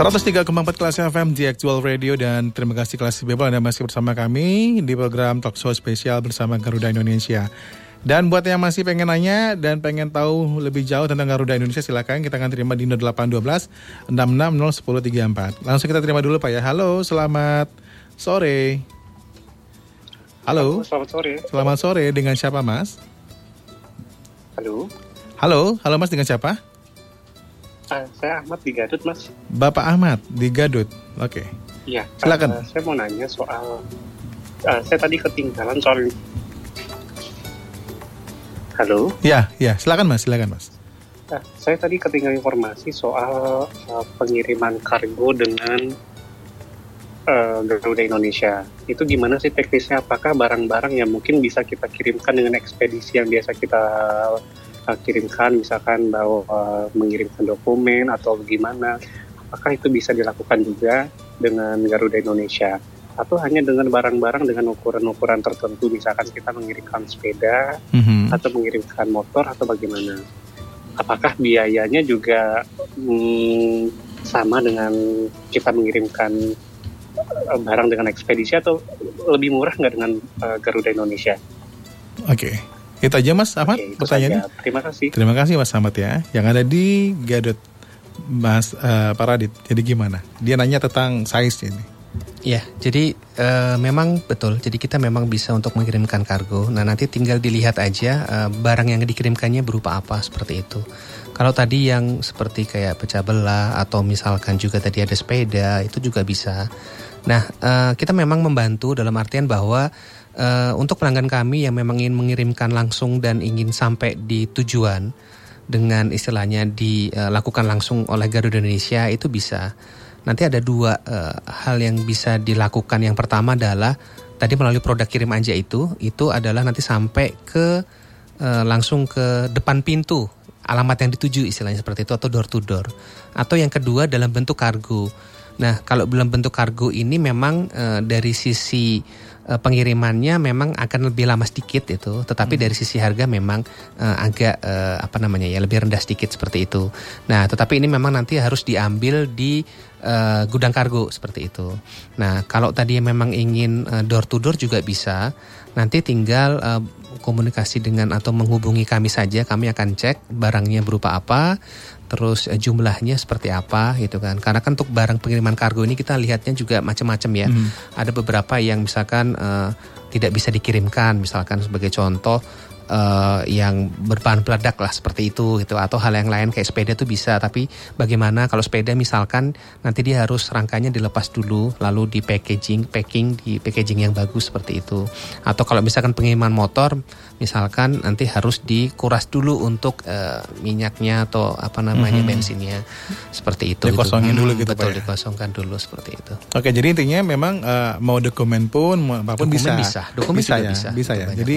103,4 kelas FM di Actual Radio dan terima kasih kelas Bebel Anda masih bersama kami di program Talk Show spesial bersama Garuda Indonesia. Dan buat yang masih pengen nanya dan pengen tahu lebih jauh tentang Garuda Indonesia silakan kita akan terima di 0812 66 Langsung kita terima dulu Pak ya. Halo, selamat sore. Halo. Selamat sore. Selamat sore dengan siapa Mas? Halo. Halo, halo Mas dengan siapa? Uh, saya Ahmad di Gadut, Mas. Bapak Ahmad di Gadut. Oke. Okay. Iya. Silakan. Uh, saya mau nanya soal uh, saya tadi ketinggalan soal Halo. Ya, ya. Silakan Mas, silakan Mas. Uh, saya tadi ketinggalan informasi soal uh, pengiriman kargo dengan uh, Garuda Indonesia. Itu gimana sih teknisnya? Apakah barang-barang yang mungkin bisa kita kirimkan dengan ekspedisi yang biasa kita uh, kirimkan misalkan bahwa uh, mengirimkan dokumen atau bagaimana apakah itu bisa dilakukan juga dengan Garuda Indonesia atau hanya dengan barang-barang dengan ukuran-ukuran tertentu misalkan kita mengirimkan sepeda mm-hmm. atau mengirimkan motor atau bagaimana apakah biayanya juga hmm, sama dengan kita mengirimkan uh, barang dengan ekspedisi atau lebih murah nggak dengan uh, Garuda Indonesia? Oke. Okay. Itu aja Mas Ahmad Oke, pertanyaannya. Saja. Terima kasih. Terima kasih Mas Ahmad ya. Yang ada di Gadot Mas uh, Paradit. Jadi gimana? Dia nanya tentang size ini. Ya, jadi uh, memang betul. Jadi kita memang bisa untuk mengirimkan kargo. Nah nanti tinggal dilihat aja uh, barang yang dikirimkannya berupa apa seperti itu. Kalau tadi yang seperti kayak pecah belah atau misalkan juga tadi ada sepeda itu juga bisa. Nah uh, kita memang membantu dalam artian bahwa uh, untuk pelanggan kami yang memang ingin mengirimkan langsung dan ingin sampai di tujuan dengan istilahnya dilakukan langsung oleh Garuda Indonesia itu bisa. Nanti ada dua uh, hal yang bisa dilakukan. Yang pertama adalah tadi melalui produk kirim aja itu, itu adalah nanti sampai ke uh, langsung ke depan pintu alamat yang dituju istilahnya seperti itu atau door to door. Atau yang kedua dalam bentuk kargo. Nah, kalau dalam bentuk kargo ini memang uh, dari sisi uh, pengirimannya memang akan lebih lama sedikit itu, tetapi hmm. dari sisi harga memang uh, agak uh, apa namanya ya lebih rendah sedikit seperti itu. Nah, tetapi ini memang nanti harus diambil di uh, gudang kargo seperti itu. Nah, kalau tadi memang ingin uh, door to door juga bisa, nanti tinggal uh, komunikasi dengan atau menghubungi kami saja, kami akan cek barangnya berupa apa, terus jumlahnya seperti apa gitu kan. Karena kan untuk barang pengiriman kargo ini kita lihatnya juga macam-macam ya. Hmm. Ada beberapa yang misalkan uh, tidak bisa dikirimkan, misalkan sebagai contoh uh, yang berbahan peledak lah seperti itu gitu. Atau hal yang lain kayak sepeda tuh bisa. Tapi bagaimana kalau sepeda misalkan nanti dia harus rangkanya dilepas dulu lalu di packaging packing di packaging yang bagus seperti itu. Atau kalau misalkan pengiriman motor misalkan nanti harus dikuras dulu untuk uh, minyaknya atau apa namanya mm-hmm. bensinnya. Seperti itu dikosongin gitu. dulu gitu betul Pak, ya? dikosongkan dulu seperti itu. Oke jadi intinya memang uh, mau dokumen pun mau apa pun dokumen bisa. bisa. Dokumen bisa ya? bisa, bisa ya? Jadi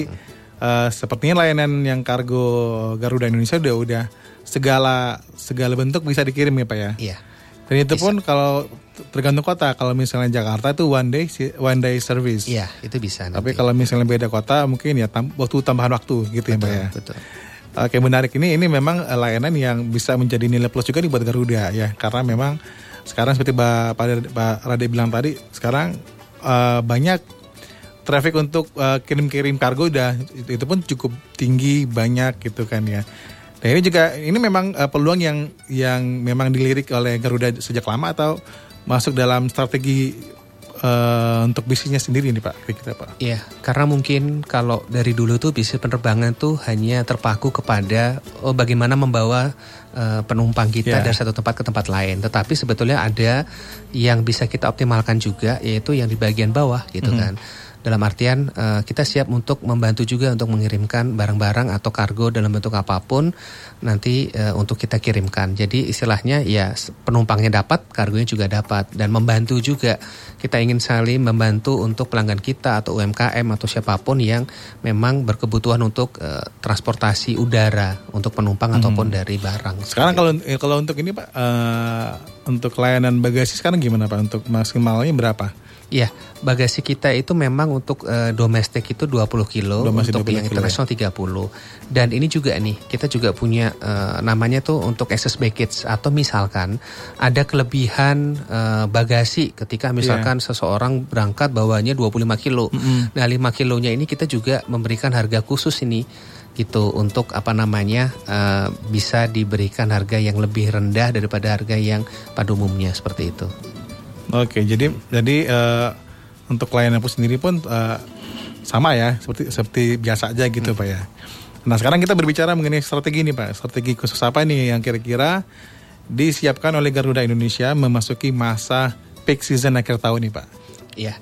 uh, sepertinya layanan yang kargo Garuda Indonesia udah udah segala segala bentuk bisa dikirim ya Pak ya. Iya. Dan itu bisa. pun kalau tergantung kota. Kalau misalnya Jakarta itu one day one day service. Iya, itu bisa. Nanti. Tapi kalau misalnya beda kota mungkin ya tam waktu tambahan waktu gitu betul, ya Pak ya. Betul. Oke menarik ini ini memang layanan yang bisa menjadi nilai plus juga nih buat Garuda ya karena memang sekarang seperti Pak Pak Rade bilang tadi, sekarang uh, banyak traffic untuk uh, kirim-kirim kargo udah itu, pun cukup tinggi banyak gitu kan ya. Dan ini juga ini memang uh, peluang yang yang memang dilirik oleh Garuda sejak lama atau masuk dalam strategi uh, untuk bisnisnya sendiri nih Pak kita Pak? Iya, karena mungkin kalau dari dulu tuh bisnis penerbangan tuh hanya terpaku kepada oh bagaimana membawa uh, penumpang kita yeah. dari satu tempat ke tempat lain. Tetapi sebetulnya ada yang bisa kita optimalkan juga yaitu yang di bagian bawah gitu mm -hmm. kan dalam artian uh, kita siap untuk membantu juga untuk mengirimkan barang-barang atau kargo dalam bentuk apa pun nanti uh, untuk kita kirimkan. Jadi istilahnya ya penumpangnya dapat, kargonya juga dapat dan membantu juga. Kita ingin saling membantu untuk pelanggan kita atau UMKM atau siapa pun yang memang berkebutuhan untuk uh, transportasi udara untuk penumpang hmm. ataupun dari barang. Sekarang kalau kalau untuk ini Pak uh, untuk layanan bagasi sekarang gimana Pak? Untuk maksimalnya berapa? Iya, bagasi kita itu memang untuk uh, domestik itu 20 kilo, domestik untuk 20 yang internasional ya? 30. Dan ini juga nih, kita juga punya uh, namanya tuh untuk access baggage atau misalkan ada kelebihan uh, bagasi ketika misalkan yeah. seseorang berangkat bawanya 25 kilo. Mm -hmm. Nah, 5 kilonya ini kita juga memberikan harga khusus ini gitu untuk apa namanya uh, bisa diberikan harga yang lebih rendah daripada harga yang pada umumnya seperti itu. Oke, jadi jadi uh, untuk layanan pun sendiri pun uh, sama ya, seperti seperti biasa aja gitu hmm. pak ya. Nah sekarang kita berbicara mengenai strategi ini pak, strategi khusus apa nih yang kira-kira disiapkan oleh Garuda Indonesia memasuki masa peak season akhir tahun nih pak? Iya,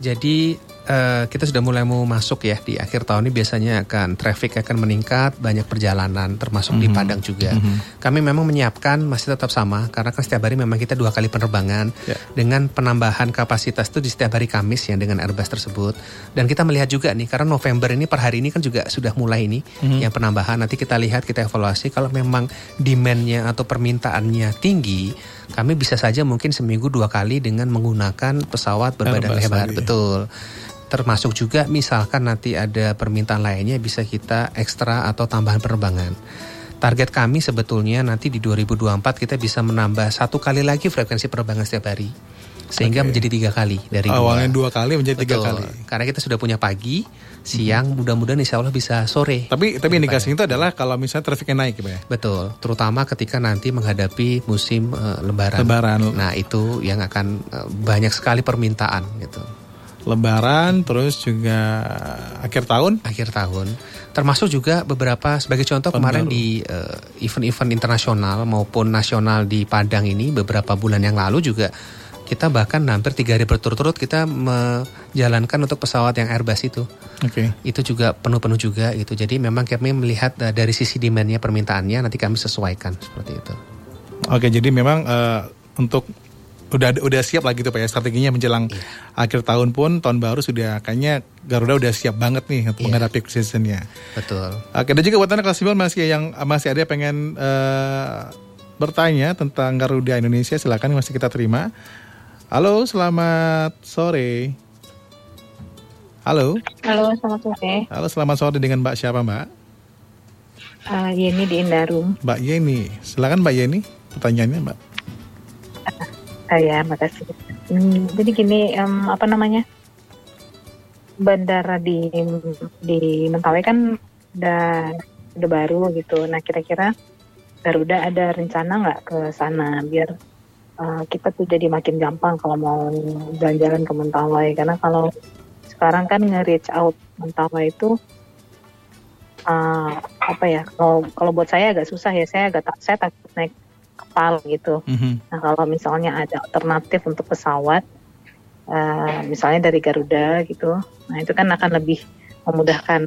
jadi Uh, kita sudah mulai mau masuk ya di akhir tahun ini biasanya akan traffic akan meningkat banyak perjalanan termasuk mm -hmm. di mhm. Padang juga. Mm -hmm. Kami memang menyiapkan masih tetap sama karena kan setiap hari memang kita dua kali penerbangan yeah. dengan penambahan kapasitas itu di setiap hari Kamis yang dengan Airbus tersebut dan kita melihat juga nih karena November ini per hari ini kan juga sudah mulai ini mm -hmm. yang penambahan nanti kita lihat kita evaluasi kalau memang demandnya atau permintaannya tinggi kami bisa saja mungkin seminggu dua kali dengan menggunakan pesawat berbadan lebar betul termasuk juga misalkan nanti ada permintaan lainnya bisa kita ekstra atau tambahan penerbangan. Target kami sebetulnya nanti di 2024 kita bisa menambah satu kali lagi frekuensi penerbangan setiap hari. Sehingga okay. menjadi tiga kali dari awalnya dua, dua kali menjadi Betul. tiga kali. Karena kita sudah punya pagi siang hmm. mudah-mudahan insya Allah bisa sore. Tapi tapi indikasi itu adalah kalau misalnya trafiknya naik ya? Betul. Terutama ketika nanti menghadapi musim uh, lebaran. Lebaran. Nah itu yang akan uh, banyak sekali permintaan gitu Lebaran, terus juga akhir tahun. Akhir tahun, termasuk juga beberapa sebagai contoh tahun kemarin baru. di uh, event-event internasional maupun nasional di Padang ini beberapa bulan yang lalu juga kita bahkan hampir tiga hari berturut-turut kita menjalankan untuk pesawat yang Airbus itu. Oke. Okay. Itu juga penuh-penuh juga itu. Jadi memang kami melihat uh, dari sisi demandnya permintaannya nanti kami sesuaikan seperti itu. Oke, jadi memang uh, untuk udah udah siap lah gitu pak ya strateginya menjelang yeah. akhir tahun pun tahun baru sudah kayaknya Garuda udah siap banget nih untuk yeah. menghadapi seasonnya. Betul. Oke dan juga buat anda kelas masih yang masih ada pengen uh, bertanya tentang Garuda Indonesia silakan masih kita terima. Halo selamat sore. Halo. Halo selamat sore. Halo selamat sore dengan Mbak siapa Mbak? Uh, Yeni di Indarum. Mbak Yeni silakan Mbak Yeni pertanyaannya Mbak. Uh, ya, makasih. Hmm, jadi gini, um, apa namanya? Bandara di di Mentawai kan udah udah baru gitu. Nah, kira-kira Garuda ada rencana nggak ke sana biar uh, kita tuh jadi makin gampang kalau mau jalan-jalan ke Mentawai karena kalau sekarang kan nge-reach out Mentawai itu uh, apa ya kalau kalau buat saya agak susah ya saya agak tak saya takut naik kapal gitu. Mm-hmm. Nah kalau misalnya ada alternatif untuk pesawat, uh, misalnya dari Garuda gitu, nah itu kan akan lebih memudahkan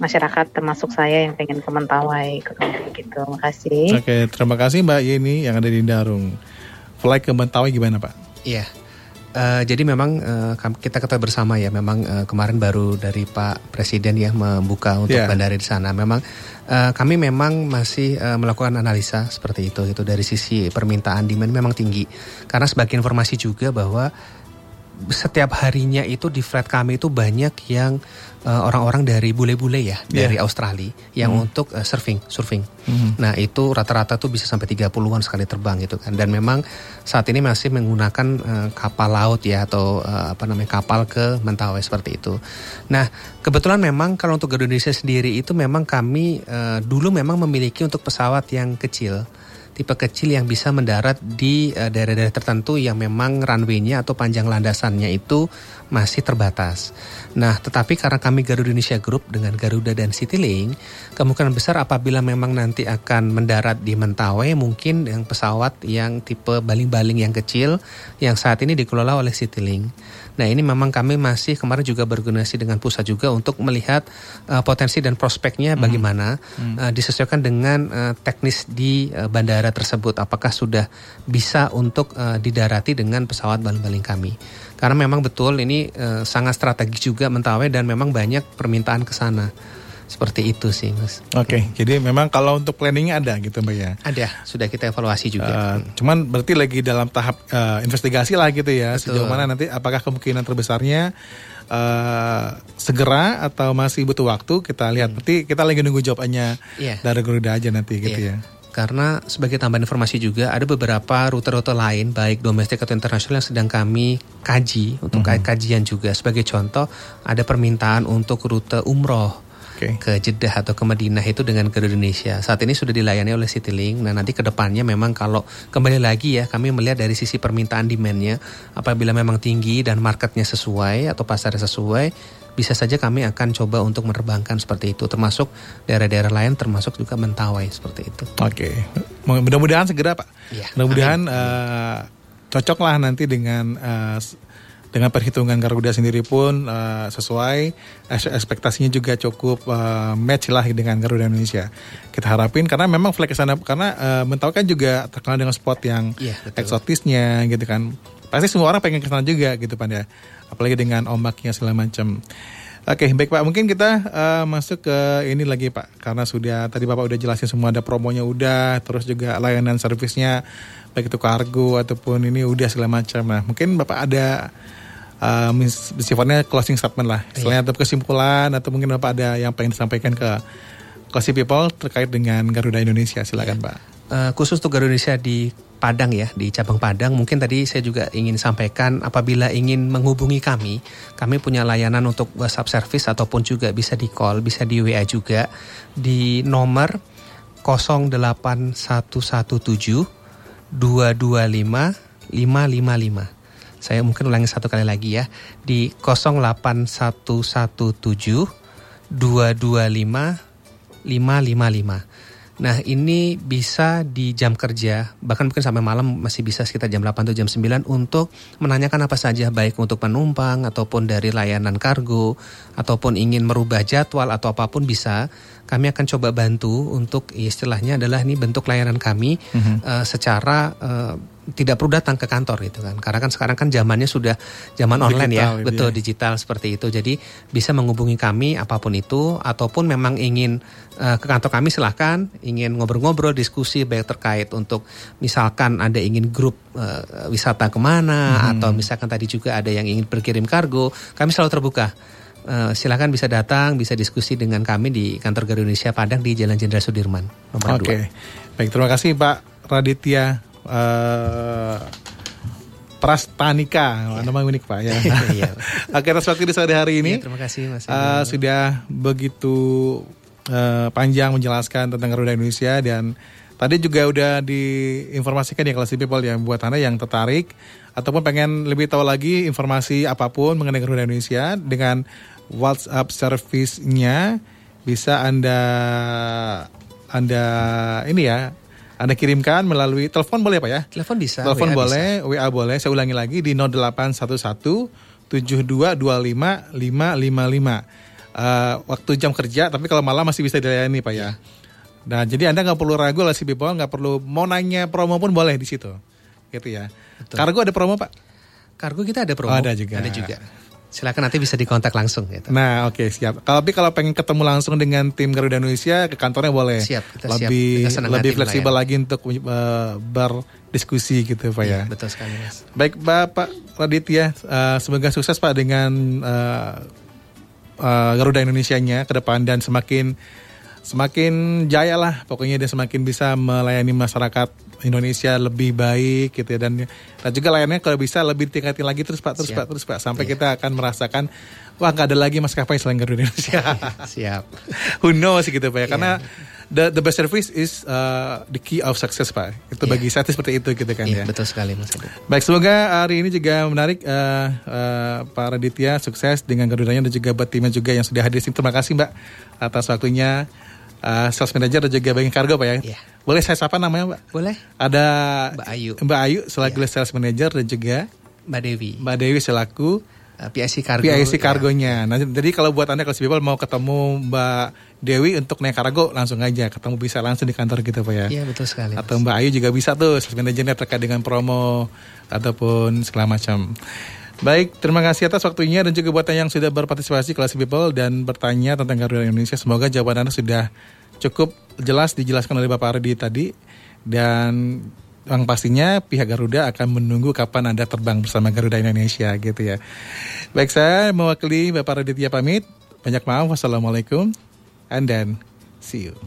masyarakat termasuk saya yang pengen ke Mentawai gitu. Terima kasih. Oke, terima kasih Mbak Yeni yang ada di Darung. Flight ke Mentawai gimana Pak? Iya. Uh, jadi memang uh, kita ketahui bersama ya, memang uh, kemarin baru dari Pak Presiden ya membuka untuk yeah. bandara di sana. Memang uh, kami memang masih uh, melakukan analisa seperti itu, itu dari sisi permintaan demand memang tinggi. Karena sebagai informasi juga bahwa setiap harinya itu di flat kami itu banyak yang uh, orang-orang dari bule-bule ya Yeah. dari Australia yang Hmm. untuk uh, surfing surfing. Mhm. Nah itu rata-rata tuh bisa sampai 30-an sekali terbang gitu kan. Dan memang saat ini masih menggunakan eh, kapal laut ya atau eh, apa namanya kapal ke Mentawai seperti itu. Nah kebetulan memang kalau untuk Garuda Indonesia sendiri itu memang kami eh, dulu memang memiliki untuk pesawat yang kecil tipe kecil yang bisa mendarat di eh, daerah-daerah tertentu yang memang runway-nya atau panjang landasannya itu masih terbatas. Nah, tetapi karena kami Garuda Indonesia Group dengan Garuda dan Citylink, kemungkinan besar apabila memang nanti akan mendarat di Mentawai mungkin yang pesawat yang tipe baling-baling yang kecil yang saat ini dikelola oleh Citylink. Nah, ini memang kami masih kemarin juga berkoordinasi dengan pusat juga untuk melihat uh, potensi dan prospeknya bagaimana uh, disesuaikan dengan uh, teknis di uh, bandara tersebut apakah sudah bisa untuk uh, didarati dengan pesawat baling-baling kami. Karena memang betul ini uh, sangat strategis juga Mentawai dan memang banyak permintaan ke sana. Seperti itu sih, Mas. Oke, jadi memang kalau untuk planningnya ada gitu mbak ya. Ada, sudah kita evaluasi juga. Eh, cuman berarti lagi dalam tahap eh, investigasi lah gitu ya. Betul. Sejauh mana nanti apakah kemungkinan terbesarnya eh, segera atau masih butuh waktu kita lihat. Berarti kita lagi nunggu jawabannya Iya. dari Garuda aja nanti gitu Iya. ya. Karena sebagai tambahan informasi juga ada beberapa rute-rute lain baik domestik atau internasional yang sedang kami kaji untuk Mhm. kajian juga. Sebagai contoh ada permintaan untuk rute umroh Oke. ke Jeddah atau ke Madinah itu dengan Garuda Indonesia. Saat ini sudah dilayani oleh Citylink. Nah nanti ke depannya memang kalau kembali lagi ya kami melihat dari sisi permintaan demandnya apabila memang tinggi dan marketnya sesuai atau pasarnya sesuai bisa saja kami akan coba untuk menerbangkan seperti itu termasuk daerah-daerah lain termasuk juga Mentawai seperti itu. Oke. Mudah-mudahan segera Pak. Iya. Mudah-mudahan eh, cocok lah nanti dengan s- dengan perhitungan Garuda sendiri pun eh, sesuai es- ekspektasinya juga cukup eh, match lah dengan Garuda Indonesia. Kita harapin karena memang flag sana karena eh, Mentawai kan juga terkenal dengan spot yang Iya, betul. eksotisnya gitu kan. Pasti semua orang pengen ke sana juga gitu Pak ya. Apalagi dengan ombaknya segala macam. Oke, baik Pak. Mungkin kita eh, masuk ke ini lagi Pak, karena sudah tadi Bapak udah jelasin semua ada promonya udah, terus juga layanan servisnya baik itu kargo ataupun ini udah segala macam. Nah, mungkin Bapak ada mis- sifatnya closing statement lah, selain atau kesimpulan atau mungkin Bapak ada yang pengen disampaikan ke Classy People terkait dengan Garuda Indonesia. Silakan Pak. Eh, khusus untuk Garuda Indonesia di Padang ya, di cabang Padang, mungkin tadi saya juga ingin sampaikan apabila ingin menghubungi kami, kami punya layanan untuk WhatsApp service ataupun juga bisa di call, bisa di WA juga di nomor 0817 225 555. Saya mungkin ulangi satu kali lagi ya, di 08117 225 555. Nah ini bisa di jam kerja bahkan mungkin sampai malam masih bisa sekitar jam 8 atau jam 9 untuk menanyakan apa saja baik untuk penumpang ataupun dari layanan kargo ataupun ingin merubah jadwal atau apa pun bisa kami akan coba bantu untuk istilahnya adalah ini bentuk layanan kami eh, secara eh, tidak perlu datang ke kantor gitu kan karena kan sekarang kan zamannya sudah zaman online ya Digital gitu betul ya. digital seperti itu. Jadi bisa menghubungi kami apa pun itu ataupun memang ingin eh, ke kantor kami silahkan ingin ngobrol-ngobrol diskusi baik terkait untuk misalkan ada ingin grup eh, wisata ke mana atau misalkan tadi juga ada yang ingin berkirim kargo kami selalu terbuka. Eh, silakan bisa datang bisa diskusi dengan kami di kantor Garuda Indonesia Padang di Jalan Jenderal Sudirman nomor Oke, 2. baik terima kasih Pak Raditya eh, Prastanika, nama unik Pak ya. (laughs) Iya. Oke, atas waktu di sore hari ini Iya, terima kasih Mas. Edo. sudah begitu eh, panjang menjelaskan tentang Garuda Indonesia dan tadi juga udah diinformasikan ya kelas people yang buat anda yang tertarik ataupun pengen lebih tahu lagi informasi apa pun mengenai Garuda Indonesia dengan WhatsApp service-nya bisa anda anda ini ya anda kirimkan melalui telepon boleh pak ya Telepon bisa. Telepon WA boleh, WA boleh. Saya ulangi lagi di 0811 7225 555. Eh, waktu jam kerja, tapi kalau malam masih bisa dilayani Pak ya. Nah, jadi Anda nggak perlu ragu lah si people, nggak perlu mau nanya promo pun boleh di situ. Gitu ya. Betul. Kargo ada promo Pak? Kargo kita ada promo. Oh, ada juga. Ada juga. Silakan nanti bisa dikontak langsung gitu. Nah, oke siap. Kalau tapi kalau pengen ketemu langsung dengan tim Garuda Indonesia ke kantornya boleh. Siap, kita siap. lebih Kita senang lebih fleksibel melayani. lagi untuk uh, berdiskusi gitu Pak ya. Iya, betul sekali Mas. Baik Bapak Raditya, uh, semoga sukses Pak dengan uh, uh, Garuda Indonesianya ke depan dan semakin semakin jaya lah pokoknya dia semakin bisa melayani masyarakat Indonesia lebih baik gitu ya dan dan juga layannya kalau bisa lebih tingkatin lagi terus Pak terus Siap. Pak terus Pak sampai Iya. kita akan merasakan wah nggak ada lagi maskapai selain Garuda Indonesia. (laughs) Siap. Who knows gitu Pak ya Iya. karena the the best service is uh, the key of success Pak. Itu bagi Iya. saya itu seperti itu gitu kan Iya, ya. betul sekali Mas Adi. Baik, semoga hari ini juga menarik eh, eh, Pak Raditya sukses dengan Garudanya dan juga buat timnya juga yang sudah hadir di sini. Terima kasih Mbak atas waktunya. Eh, sales manager dan juga bagian kargo Pak ya. Iya. Boleh saya sapa namanya Mbak? Boleh? Ada Mbak Ayu. Mbak Ayu selaku Iya. sales manager dan juga Mbak Dewi. Mbak Dewi selaku Uh, PIC Cargo. PIC ya. kargonya. Nah, jadi kalau buat anda kalau people mau ketemu Mbak Dewi untuk naik kargo langsung aja ketemu bisa langsung di kantor gitu Pak ya. Iya, betul sekali. Mas. Atau Mbak Ayu juga bisa tuh sales manajernya terkait dengan promo ataupun segala macam. Baik, terima kasih atas waktunya dan juga buat yang sudah berpartisipasi kelas people dan bertanya tentang Garuda Indonesia. Semoga jawaban Anda sudah cukup jelas dijelaskan oleh Bapak Ardi tadi dan yang pastinya pihak Garuda akan menunggu kapan Anda terbang bersama Garuda Indonesia gitu ya. Baik, saya mewakili Bapak Raditya pamit. Banyak maaf. Wassalamualaikum and then see you.